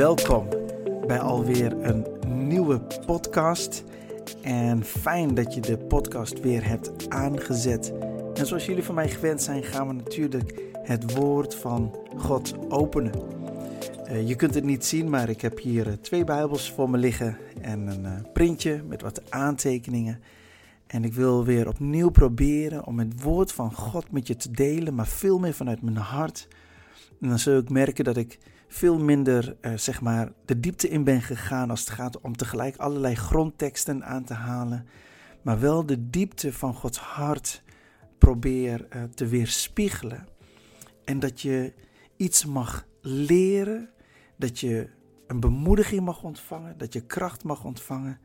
welkom bij alweer een nieuwe podcast. En fijn dat je de podcast weer hebt aangezet. En zoals jullie van mij gewend zijn, gaan we natuurlijk het woord van God openen. Uh, je kunt het niet zien, maar ik heb hier uh, twee Bijbels voor me liggen en een uh, printje met wat aantekeningen. En ik wil weer opnieuw proberen om het woord van God met je te delen, maar veel meer vanuit mijn hart. En dan zul ik merken dat ik veel minder uh, zeg maar, de diepte in ben gegaan als het gaat om tegelijk allerlei grondteksten aan te halen. Maar wel de diepte van Gods hart probeer uh, te weerspiegelen. En dat je iets mag leren, dat je een bemoediging mag ontvangen, dat je kracht mag ontvangen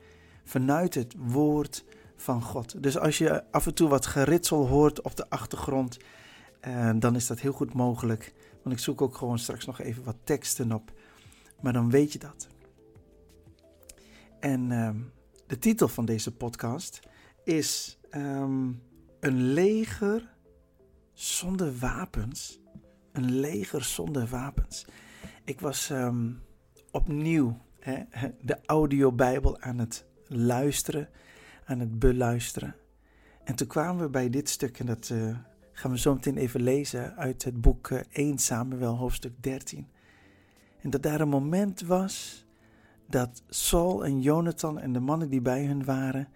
vanuit het woord van God. Dus als je af en toe wat geritsel hoort op de achtergrond, uh, dan is dat heel goed mogelijk. Want ik zoek ook gewoon straks nog even wat teksten op. Maar dan weet je dat. En uh, de titel van deze podcast is um, Een leger zonder wapens. Een leger zonder wapens. Ik was um, opnieuw hè, de audiobijbel aan het luisteren, aan het beluisteren. En toen kwamen we bij dit stuk en dat uh, gaan we zo meteen even lezen uit het boek 1 Samuel, hoofdstuk 13. En dat daar een moment was dat Saul en Jonathan en de mannen die bij hen waren,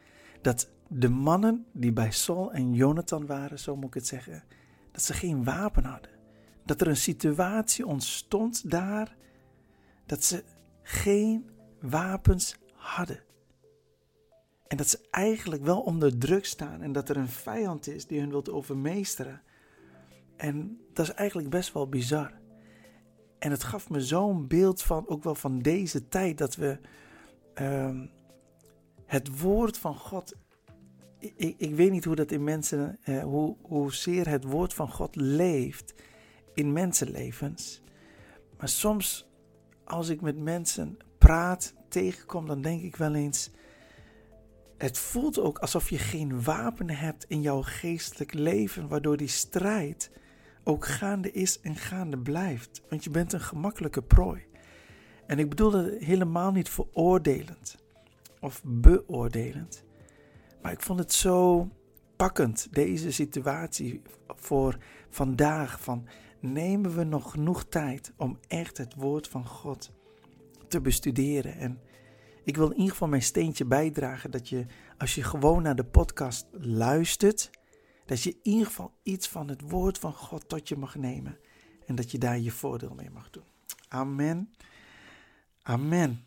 dat de mannen die bij Saul en Jonathan waren, zo moet ik het zeggen, dat ze geen wapen hadden. Dat er een situatie ontstond daar dat ze geen wapens hadden. En dat ze eigenlijk wel onder druk staan en dat er een vijand is die hun wilt overmeesteren. En dat is eigenlijk best wel bizar. En het gaf me zo'n beeld van, ook wel van deze tijd, dat we uh, het woord van God. Ik, ik, weet niet hoe dat in mensen, uh, hoe, hoezeer het woord van God leeft in mensenlevens. Maar soms, als ik met mensen praat, tegenkom, dan denk ik wel eens het voelt ook alsof je geen wapen hebt in jouw geestelijk leven, waardoor die strijd ook gaande is en gaande blijft. Want je bent een gemakkelijke prooi. En ik bedoel dat helemaal niet veroordelend of beoordelend. Maar ik vond het zo pakkend, deze situatie voor vandaag. Van nemen we nog genoeg tijd om echt het woord van God te bestuderen en ik wil in ieder geval mijn steentje bijdragen dat je, als je gewoon naar de podcast luistert, dat je in ieder geval iets van het woord van God tot je mag nemen en dat je daar je voordeel mee mag doen. Amen. Amen.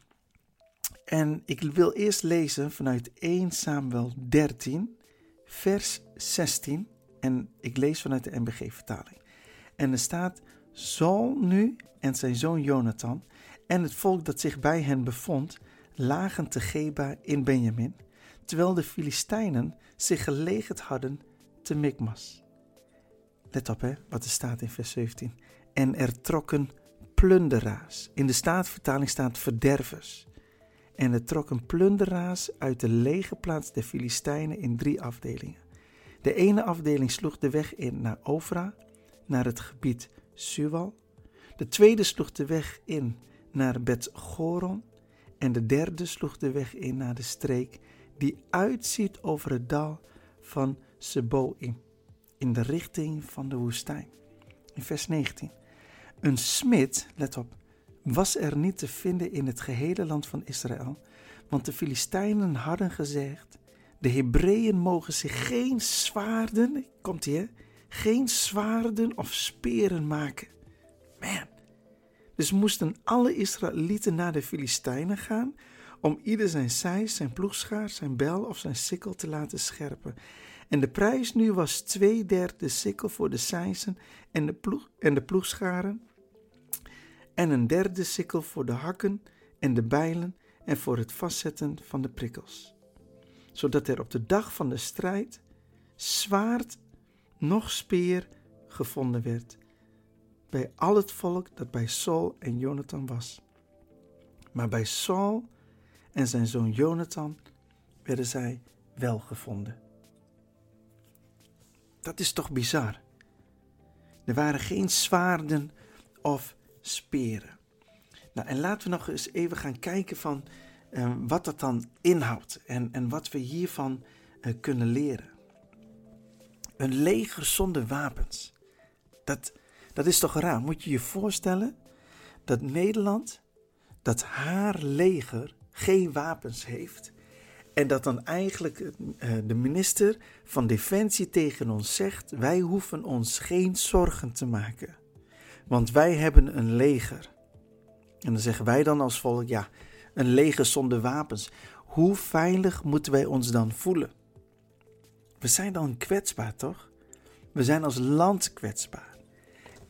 En ik wil eerst lezen vanuit 1 Samuel 13, vers 16. En ik lees vanuit de MBG-vertaling. En er staat: Saul nu en zijn zoon Jonathan en het volk dat zich bij hen bevond, lagen te Geba in Benjamin, terwijl de Filistijnen zich gelegerd hadden te Mikmas. Let op hè, wat er staat in vers 17. En er trokken plunderaars. In de staatvertaling staat verdervers. En er trokken plunderaars uit de lege plaats der Filistijnen in drie afdelingen. De ene afdeling sloeg de weg in naar Ofra, naar het gebied Suwal. De tweede sloeg de weg in naar Bet-Goron en de derde sloeg de weg in naar de streek die uitziet over het dal van Seboim, in de richting van de woestijn. In vers 19. Een smid, let op, was er niet te vinden in het gehele land van Israël, want de Filistijnen hadden gezegd: De Hebreeën mogen zich geen zwaarden, komt hier, geen zwaarden of speren maken. Man, dus moesten alle Israëlieten naar de Filistijnen gaan om ieder zijn sijs, zijn ploegschaar, zijn bel of zijn sikkel te laten scherpen. En de prijs nu was twee derde sikkel voor de sijsen en de, ploeg, en de ploegscharen en een derde sikkel voor de hakken en de bijlen en voor het vastzetten van de prikkels. Zodat er op de dag van de strijd zwaard nog speer gevonden werd bij al het volk dat bij Saul en Jonathan was. Maar bij Saul en zijn zoon Jonathan werden zij wel gevonden. Dat is toch bizar? Er waren geen zwaarden of speren. Nou, en laten we nog eens even gaan kijken van uh, wat dat dan inhoudt en, en wat we hiervan uh, kunnen leren. Een leger zonder wapens. Dat, dat is toch raar? Moet je je voorstellen dat Nederland, dat haar leger geen wapens heeft. En dat dan eigenlijk uh, de minister van Defensie tegen ons zegt: wij hoeven ons geen zorgen te maken. Want wij hebben een leger. En dan zeggen wij dan als volk: ja, een leger zonder wapens. Hoe veilig moeten wij ons dan voelen? We zijn dan kwetsbaar, toch? We zijn als land kwetsbaar.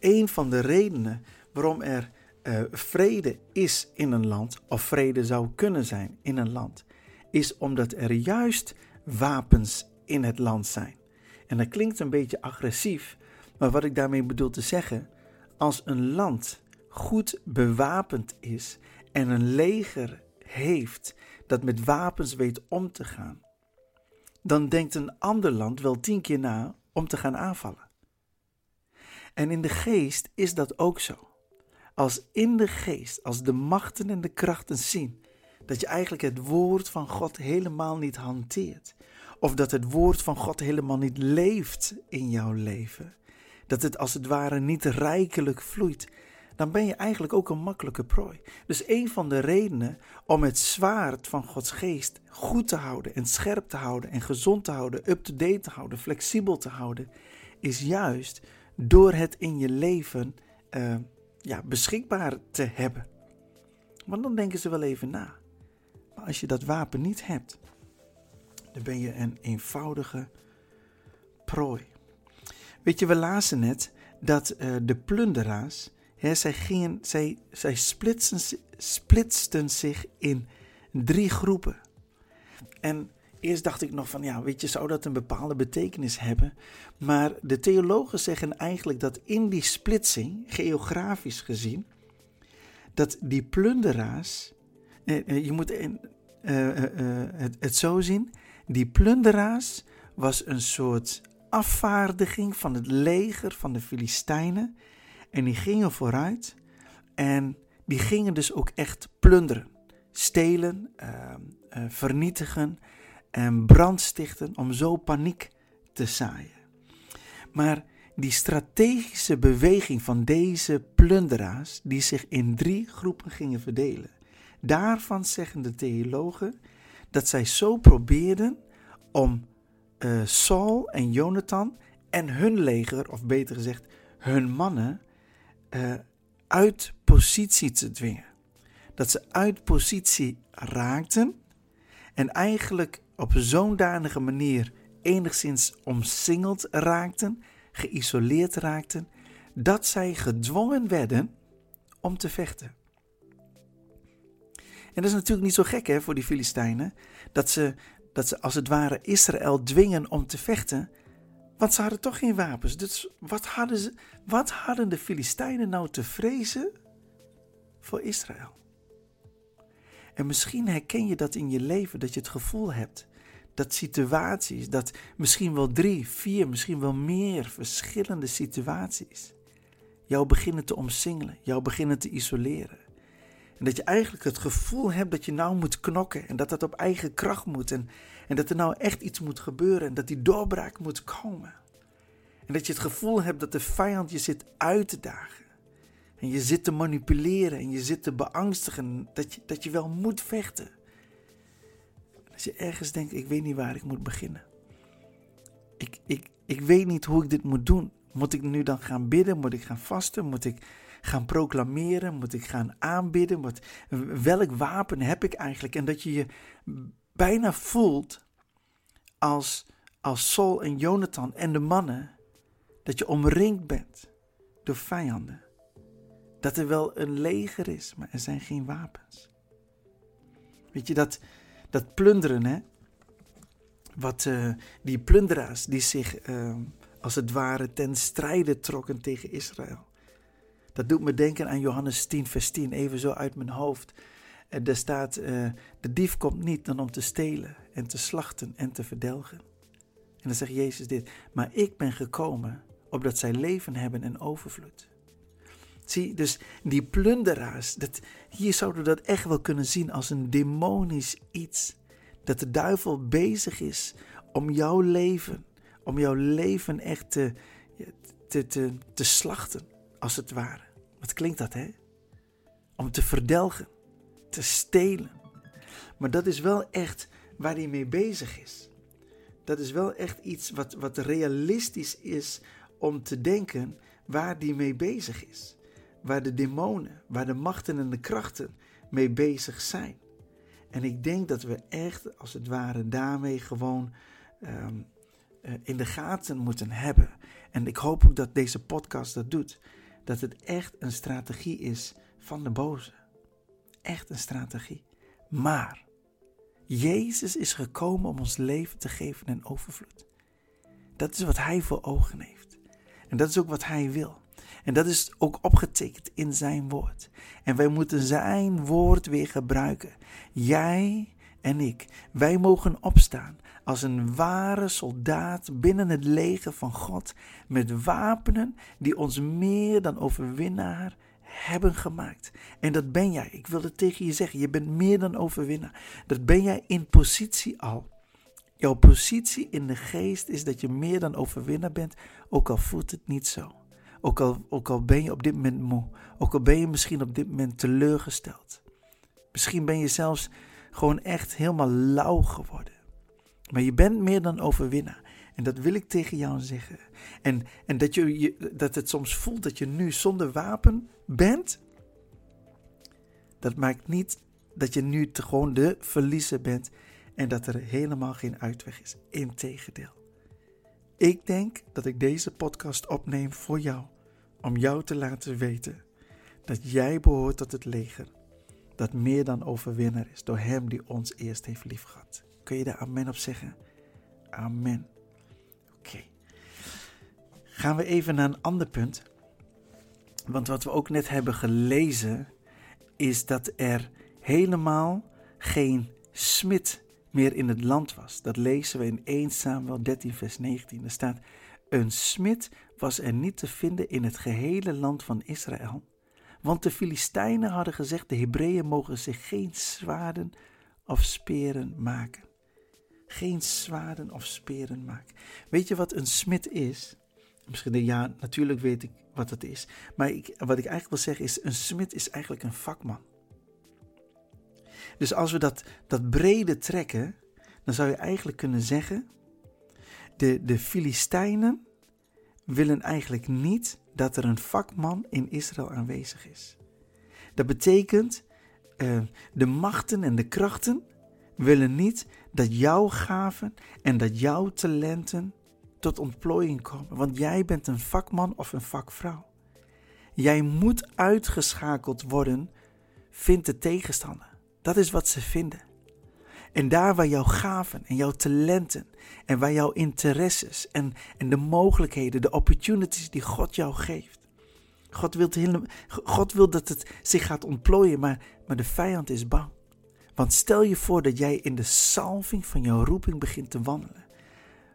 Een van de redenen waarom er uh, vrede is in een land, of vrede zou kunnen zijn in een land, is omdat er juist wapens in het land zijn. En dat klinkt een beetje agressief, maar wat ik daarmee bedoel te zeggen, als een land goed bewapend is en een leger heeft dat met wapens weet om te gaan, dan denkt een ander land wel tien keer na om te gaan aanvallen. En in de geest is dat ook zo. Als in de geest, als de machten en de krachten zien dat je eigenlijk het woord van God helemaal niet hanteert, of dat het woord van God helemaal niet leeft in jouw leven, dat het als het ware niet rijkelijk vloeit, dan ben je eigenlijk ook een makkelijke prooi. Dus een van de redenen om het zwaard van Gods geest goed te houden en scherp te houden en gezond te houden, up-to-date te houden, flexibel te houden, is juist door het in je leven uh, ja, beschikbaar te hebben. Want dan denken ze wel even na. Maar als je dat wapen niet hebt, dan ben je een eenvoudige prooi. Weet je, we lazen net dat uh, de plunderaars zij, gingen, zij, zij splitsten zich in drie groepen. En eerst dacht ik nog van, ja, weet je, zou dat een bepaalde betekenis hebben? Maar de theologen zeggen eigenlijk dat in die splitsing, geografisch gezien, dat die plunderaars, eh, eh je moet eh, eh, eh, het, het zo zien, die plunderaars was een soort afvaardiging van het leger van de Filistijnen en die gingen vooruit en die gingen dus ook echt plunderen, stelen, uh, uh, vernietigen en brandstichten om zo paniek te zaaien. Maar die strategische beweging van deze plunderaars, die zich in drie groepen gingen verdelen, daarvan zeggen de theologen dat zij zo probeerden om uh, Saul en Jonathan en hun leger, of beter gezegd hun mannen, uh, uit positie te dwingen. Dat ze uit positie raakten en eigenlijk op zo'n danige manier enigszins omsingeld raakten, geïsoleerd raakten, dat zij gedwongen werden om te vechten. En dat is natuurlijk niet zo gek hè, voor die Filistijnen, dat ze, dat ze als het ware Israël dwingen om te vechten, want ze hadden toch geen wapens. Dus wat hadden, ze, wat hadden de Filistijnen nou te vrezen voor Israël? En misschien herken je dat in je leven, dat je het gevoel hebt dat situaties, dat misschien wel drie, vier, misschien wel meer verschillende situaties jou beginnen te omsingelen, jou beginnen te isoleren. En dat je eigenlijk het gevoel hebt dat je nou moet knokken en dat dat op eigen kracht moet en, en dat er nou echt iets moet gebeuren en dat die doorbraak moet komen. En dat je het gevoel hebt dat de vijand je zit uit te dagen. En je zit te manipuleren en je zit te beangstigen dat je, dat je wel moet vechten. Als je ergens denkt, ik weet niet waar ik moet beginnen. Ik, ik, ik weet niet hoe ik dit moet doen. Moet ik nu dan gaan bidden? Moet ik gaan vasten? Moet ik gaan proclameren? Moet ik gaan aanbidden? Wat, welk wapen heb ik eigenlijk? En dat je je bijna voelt als, als Saul en Jonathan en de mannen. Dat je omringd bent door vijanden. Dat er wel een leger is, maar er zijn geen wapens. Weet je, dat, dat plunderen, hè? Wat uh, die plunderaars die zich uh, als het ware ten strijde trokken tegen Israël. Dat doet me denken aan Johannes 10, vers 10, even zo uit mijn hoofd. En daar staat, uh, de dief komt niet dan om te stelen en te slachten en te verdelgen. En dan zegt Jezus dit, maar ik ben gekomen opdat zij leven hebben en overvloed. Zie, dus die plunderaars, dat, hier zouden we dat echt wel kunnen zien als een demonisch iets. Dat de duivel bezig is om jouw leven, om jouw leven echt te, te, te, te slachten, als het ware. Wat klinkt dat, hè? Om te verdelgen, te stelen. Maar dat is wel echt waar hij mee bezig is. Dat is wel echt iets wat, wat realistisch is om te denken waar die mee bezig is. Waar de demonen, waar de machten en de krachten mee bezig zijn. En ik denk dat we echt, als het ware, daarmee gewoon ehm, eh, in de gaten moeten hebben. En ik hoop ook dat deze podcast dat doet. Dat het echt een strategie is van de boze. Echt een strategie. Maar Jezus is gekomen om ons leven te geven in overvloed. Dat is wat Hij voor ogen heeft. En dat is ook wat Hij wil. En dat is ook opgetekend in Zijn woord. En wij moeten Zijn woord weer gebruiken. Jij en ik, wij mogen opstaan als een ware soldaat binnen het leger van God met wapenen die ons meer dan overwinnaar hebben gemaakt. En dat ben jij. Ik wil het tegen je zeggen. Je bent meer dan overwinnaar. Dat ben jij in positie al. Jouw positie in de geest is dat je meer dan overwinnaar bent, ook al voelt het niet zo. Ook al, ook al ben je op dit moment moe. Ook al ben je misschien op dit moment teleurgesteld. Misschien ben je zelfs gewoon echt helemaal lauw geworden. Maar je bent meer dan overwinnaar. En dat wil ik tegen jou zeggen. En, en dat, je, dat het soms voelt dat je nu zonder wapen bent. Dat maakt niet dat je nu gewoon de verliezer bent. En dat er helemaal geen uitweg is. Integendeel. Ik denk dat ik deze podcast opneem voor jou. Om jou te laten weten dat jij behoort tot het leger. Dat meer dan overwinnaar is door hem die ons eerst heeft liefgehad. Kun je daar amen op zeggen? Amen. Oké. Gaan we even naar een ander punt. Want wat we ook net hebben gelezen, is dat er helemaal geen smid meer in het land was. Dat lezen we in 1 Samuel 13, vers 19. Er staat: Een smid was er niet te vinden in het gehele land van Israël. Want de Filistijnen hadden gezegd: de Hebreeën mogen zich geen zwaarden of speren maken geen zwaarden of speren maken. Weet je wat een smid is? Misschien ja, natuurlijk weet ik wat het is. Maar ik, wat ik eigenlijk wil zeggen is, een smid is eigenlijk een vakman. Dus als we dat, dat brede trekken, dan zou je eigenlijk kunnen zeggen, de, de Filistijnen willen eigenlijk niet dat er een vakman in Israël aanwezig is. Dat betekent, uh, de machten en de krachten willen niet dat jouw gaven en dat jouw talenten tot ontplooiing komen. Want jij bent een vakman of een vakvrouw. Jij moet uitgeschakeld worden, vindt de tegenstander. Dat is wat ze vinden. En daar waar jouw gaven en jouw talenten en waar jouw interesses en, en de mogelijkheden, de opportunities die God jou geeft. God wil, God wil dat het zich gaat ontplooien, maar, maar de vijand is bang. Want stel je voor dat jij in de salving van jouw roeping begint te wandelen.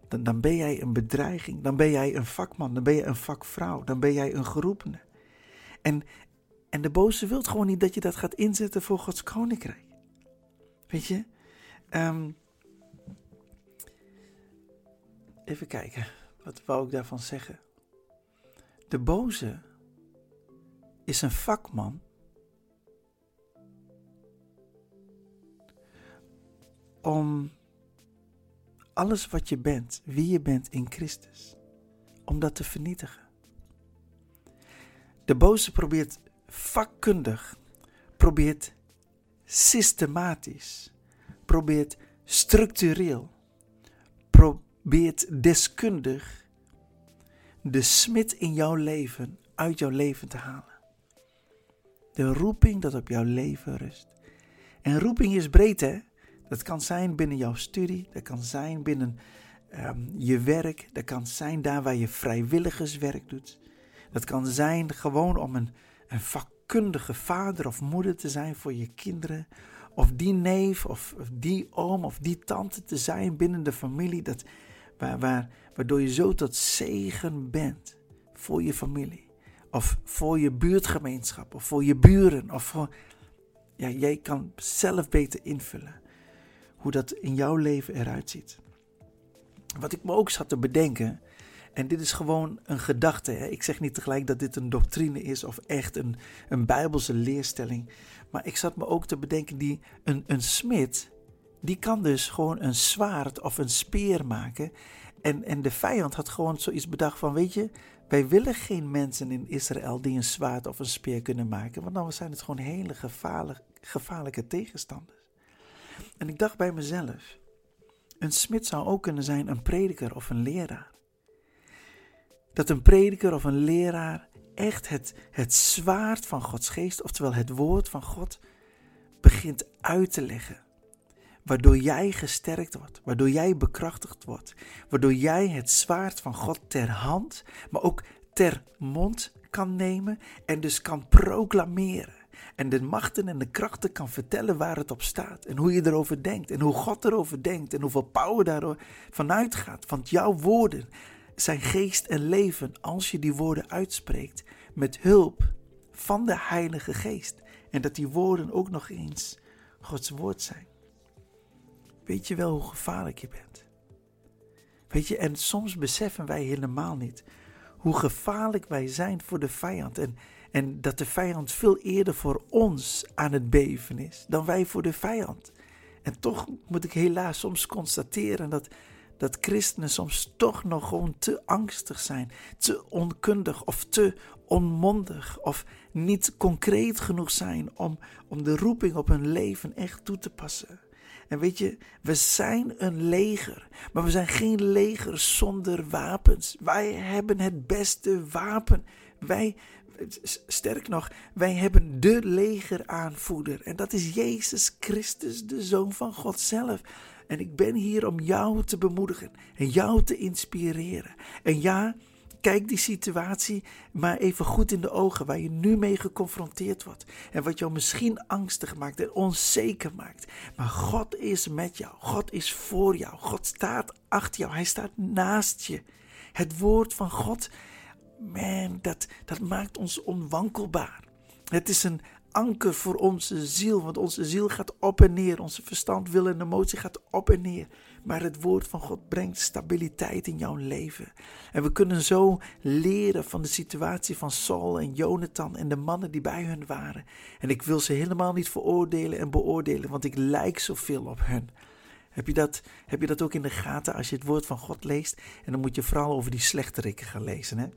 Dan, dan ben jij een bedreiging, dan ben jij een vakman, dan ben je een vakvrouw, dan ben jij een geroepene. En, en de boze wil gewoon niet dat je dat gaat inzetten voor Gods koninkrijk. Weet je? Um, even kijken, wat wou ik daarvan zeggen? De boze is een vakman om alles wat je bent, wie je bent in Christus, om dat te vernietigen. De boze probeert vakkundig, probeert systematisch, probeert structureel, probeert deskundig de smid in jouw leven uit jouw leven te halen. De roeping dat op jouw leven rust. En roeping is breed, hè? Dat kan zijn binnen jouw studie, dat kan zijn binnen ehm, je werk, dat kan zijn daar waar je vrijwilligerswerk doet. Dat kan zijn gewoon om een, een vakkundige vader of moeder te zijn voor je kinderen. Of die neef of, die oom of die tante te zijn binnen de familie. Dat, waar, waar, waardoor je zo tot zegen bent voor je familie. of voor je buurtgemeenschap, of voor je buren, of voor. Ja, jij kan zelf beter invullen hoe dat in jouw leven eruit ziet. Wat ik me ook zat te bedenken, en dit is gewoon een gedachte. Hè? Ik zeg niet tegelijk dat dit een doctrine is of echt een, een bijbelse leerstelling. Maar ik zat me ook te bedenken, die, een, een smid, die kan dus gewoon een zwaard of een speer maken. En, en de vijand had gewoon zoiets bedacht van, weet je, wij willen geen mensen in Israël die een zwaard of een speer kunnen maken. Want dan zijn het gewoon hele gevaarlijke, gevaarlijke tegenstanders. En ik dacht bij mezelf, een smid zou ook kunnen zijn een prediker of een leraar. Dat een prediker of een leraar echt het, het zwaard van Gods geest, oftewel het woord van God, begint uit te leggen. Waardoor jij gesterkt wordt, waardoor jij bekrachtigd wordt, waardoor jij het zwaard van God ter hand, maar ook ter mond kan nemen en dus kan proclameren. En de machten en de krachten kan vertellen waar het op staat. En hoe je erover denkt. En hoe God erover denkt. En hoeveel power daar vanuit gaat. Want jouw woorden zijn geest en leven als je die woorden uitspreekt. Met hulp van de Heilige Geest. En dat die woorden ook nog eens Gods woord zijn. Weet je wel hoe gevaarlijk je bent? Weet je, en soms beseffen wij helemaal niet hoe gevaarlijk wij zijn voor de vijand. En en dat de vijand veel eerder voor ons aan het beven is dan wij voor de vijand. En toch moet ik helaas soms constateren dat, dat christenen soms toch nog gewoon te angstig zijn, te onkundig of te onmondig of niet concreet genoeg zijn om, om de roeping op hun leven echt toe te passen. En weet je, we zijn een leger, maar we zijn geen leger zonder wapens. Wij hebben het beste wapen. Wij, sterk nog, wij hebben de legeraanvoerder. En dat is Jezus Christus, de Zoon van God zelf. En ik ben hier om jou te bemoedigen en jou te inspireren. En ja, kijk die situatie maar even goed in de ogen waar je nu mee geconfronteerd wordt. En wat jou misschien angstig maakt en onzeker maakt. Maar God is met jou. God is voor jou. God staat achter jou. Hij staat naast je. Het woord van God man, dat, dat maakt ons onwankelbaar. Het is een anker voor onze ziel, want onze ziel gaat op en neer. Onze verstand, wil en emotie gaat op en neer. Maar het woord van God brengt stabiliteit in jouw leven. En we kunnen zo leren van de situatie van Saul en Jonathan en de mannen die bij hun waren. En ik wil ze helemaal niet veroordelen en beoordelen, want ik lijk zoveel op hen. Heb je, dat, heb je dat ook in de gaten als je het woord van God leest? En dan moet je vooral over die slechterikken gaan lezen. Hè?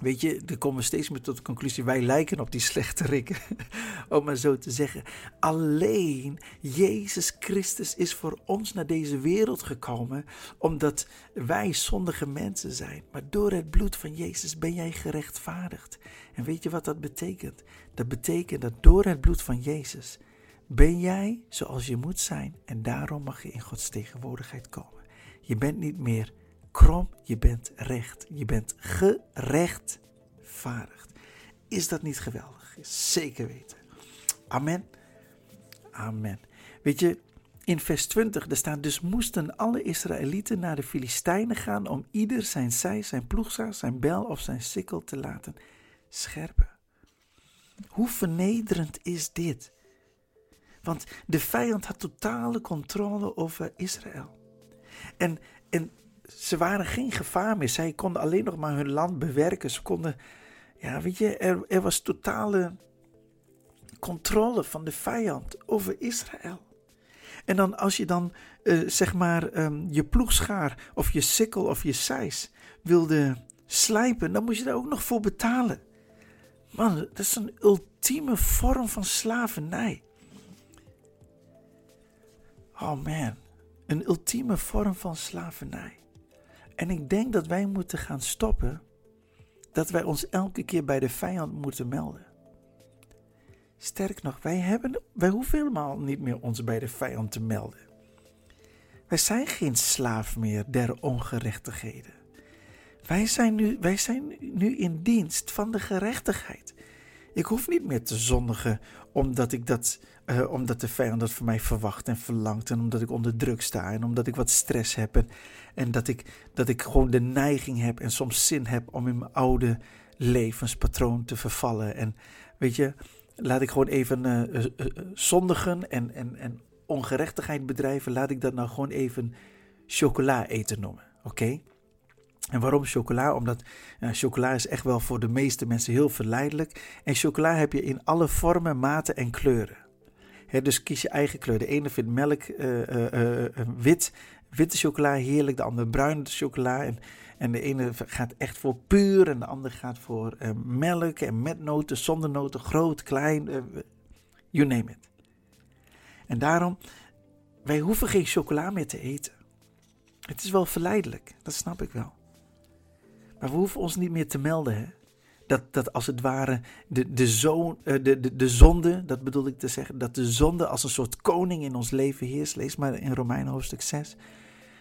Weet je, er komen we steeds meer tot de conclusie: wij lijken op die slechte rikken. Om maar zo te zeggen. Alleen Jezus Christus is voor ons naar deze wereld gekomen. Omdat wij zondige mensen zijn. Maar door het bloed van Jezus ben jij gerechtvaardigd. En weet je wat dat betekent? Dat betekent dat door het bloed van Jezus ben jij zoals je moet zijn. En daarom mag je in Gods tegenwoordigheid komen. Je bent niet meer krom, je bent recht. Je bent gerechtvaardigd. Is dat niet geweldig? Zeker weten. Amen. Amen. Weet je, in vers 20, daar staat dus moesten alle Israëlieten naar de Filistijnen gaan om ieder zijn zij, zijn ploegzaar, zijn bel of zijn sikkel te laten scherpen. Hoe vernederend is dit? Want de vijand had totale controle over Israël. En, en ze waren geen gevaar meer. Zij konden alleen nog maar hun land bewerken. Ze konden, ja, weet je, er, er was totale controle van de vijand over Israël. En dan als je dan, uh, zeg maar, um, je ploegschaar of je sikkel of je seis wilde slijpen, dan moest je daar ook nog voor betalen. Man, dat is een ultieme vorm van slavernij. Oh man, een ultieme vorm van slavernij. En ik denk dat wij moeten gaan stoppen dat wij ons elke keer bij de vijand moeten melden. Sterk nog, wij, hebben, wij hoeven helemaal niet meer ons bij de vijand te melden. Wij zijn geen slaaf meer der ongerechtigheden. Wij zijn nu, wij zijn nu in dienst van de gerechtigheid. Ik hoef niet meer te zondigen omdat, ik dat, uh, omdat de vijand dat van mij verwacht en verlangt. En omdat ik onder druk sta en omdat ik wat stress heb. En, dat, ik, dat ik gewoon de neiging heb en soms zin heb om in mijn oude levenspatroon te vervallen. En weet je, laat ik gewoon even uh, zondigen en, en, en ongerechtigheid bedrijven, laat ik dat nou gewoon even chocola eten noemen. Oké? En waarom chocola? Omdat chocola is echt wel voor de meeste mensen heel verleidelijk. En chocola heb je in alle vormen, maten en kleuren. dus kies je eigen kleur. De ene vindt melk uh, wit, witte chocola heerlijk, de andere bruine chocola. En, en de ene gaat echt voor puur en de andere gaat voor melk en met noten, zonder noten, groot, klein, you name it. En daarom, wij hoeven geen chocola meer te eten. Het is wel verleidelijk, dat snap ik wel. Maar we hoeven ons niet meer te melden. Hè? Dat, dat als het ware de, de, zoon, eh, de, de, de zonde, dat bedoel ik te zeggen, dat de zonde als een soort koning in ons leven heerst. Lees maar in Romein hoofdstuk 6.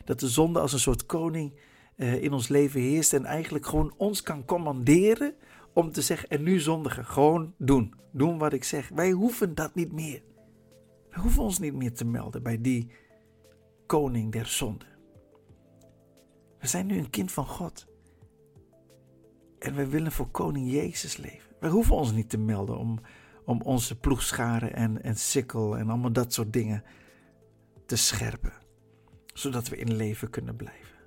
Dat de zonde als een soort koning uh, in ons leven heerst en eigenlijk gewoon ons kan commanderen om te zeggen, en nu zondigen, gewoon doen. Doen wat ik zeg. Wij hoeven dat niet meer. Wij hoeven ons niet meer te melden bij die koning der zonde. We zijn nu een kind van God. En wij willen voor koning Jezus leven. Wij hoeven ons niet te melden om, om onze ploegscharen en, en sikkel en allemaal dat soort dingen te scherpen. Zodat we in leven kunnen blijven.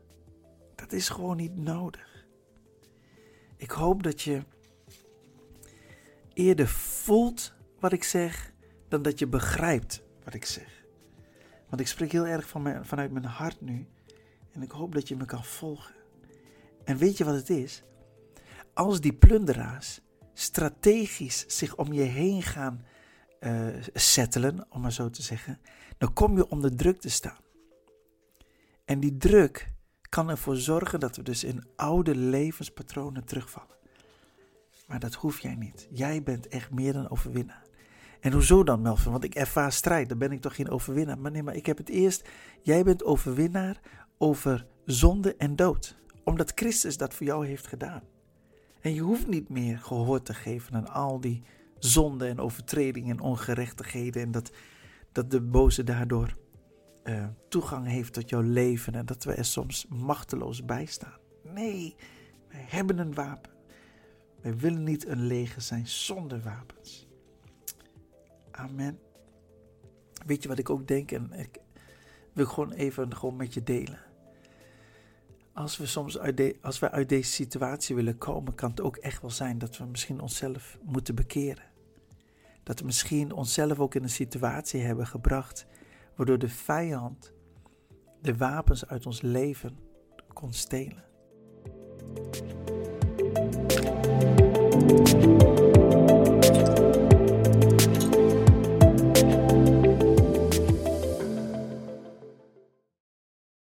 Dat is gewoon niet nodig. Ik hoop dat je eerder voelt wat ik zeg dan dat je begrijpt wat ik zeg. Want ik spreek heel erg van mijn, vanuit mijn hart nu. En ik hoop dat je me kan volgen. En weet je wat het is? Als die plunderaars strategisch zich om je heen gaan uh, settelen, om maar zo te zeggen, dan kom je onder druk te staan. En die druk kan ervoor zorgen dat we dus in oude levenspatronen terugvallen. Maar dat hoef jij niet. Jij bent echt meer dan overwinnaar. En hoezo dan, Melvin? Want ik ervaar strijd, dan ben ik toch geen overwinnaar. Maar nee, maar ik heb het eerst. Jij bent overwinnaar over zonde en dood. Omdat Christus dat voor jou heeft gedaan. En je hoeft niet meer gehoor te geven aan al die zonden en overtredingen en ongerechtigheden. En dat, dat de boze daardoor uh, toegang heeft tot jouw leven. En dat we er soms machteloos bij staan. Nee, wij hebben een wapen. Wij willen niet een leger zijn zonder wapens. Amen. Weet je wat ik ook denk? En ik wil gewoon even gewoon met je delen. Als we soms uit, als we uit deze situatie willen komen, kan het ook echt wel zijn dat we misschien onszelf moeten bekeren. Dat we misschien onszelf ook in een situatie hebben gebracht waardoor de vijand de wapens uit ons leven kon stelen.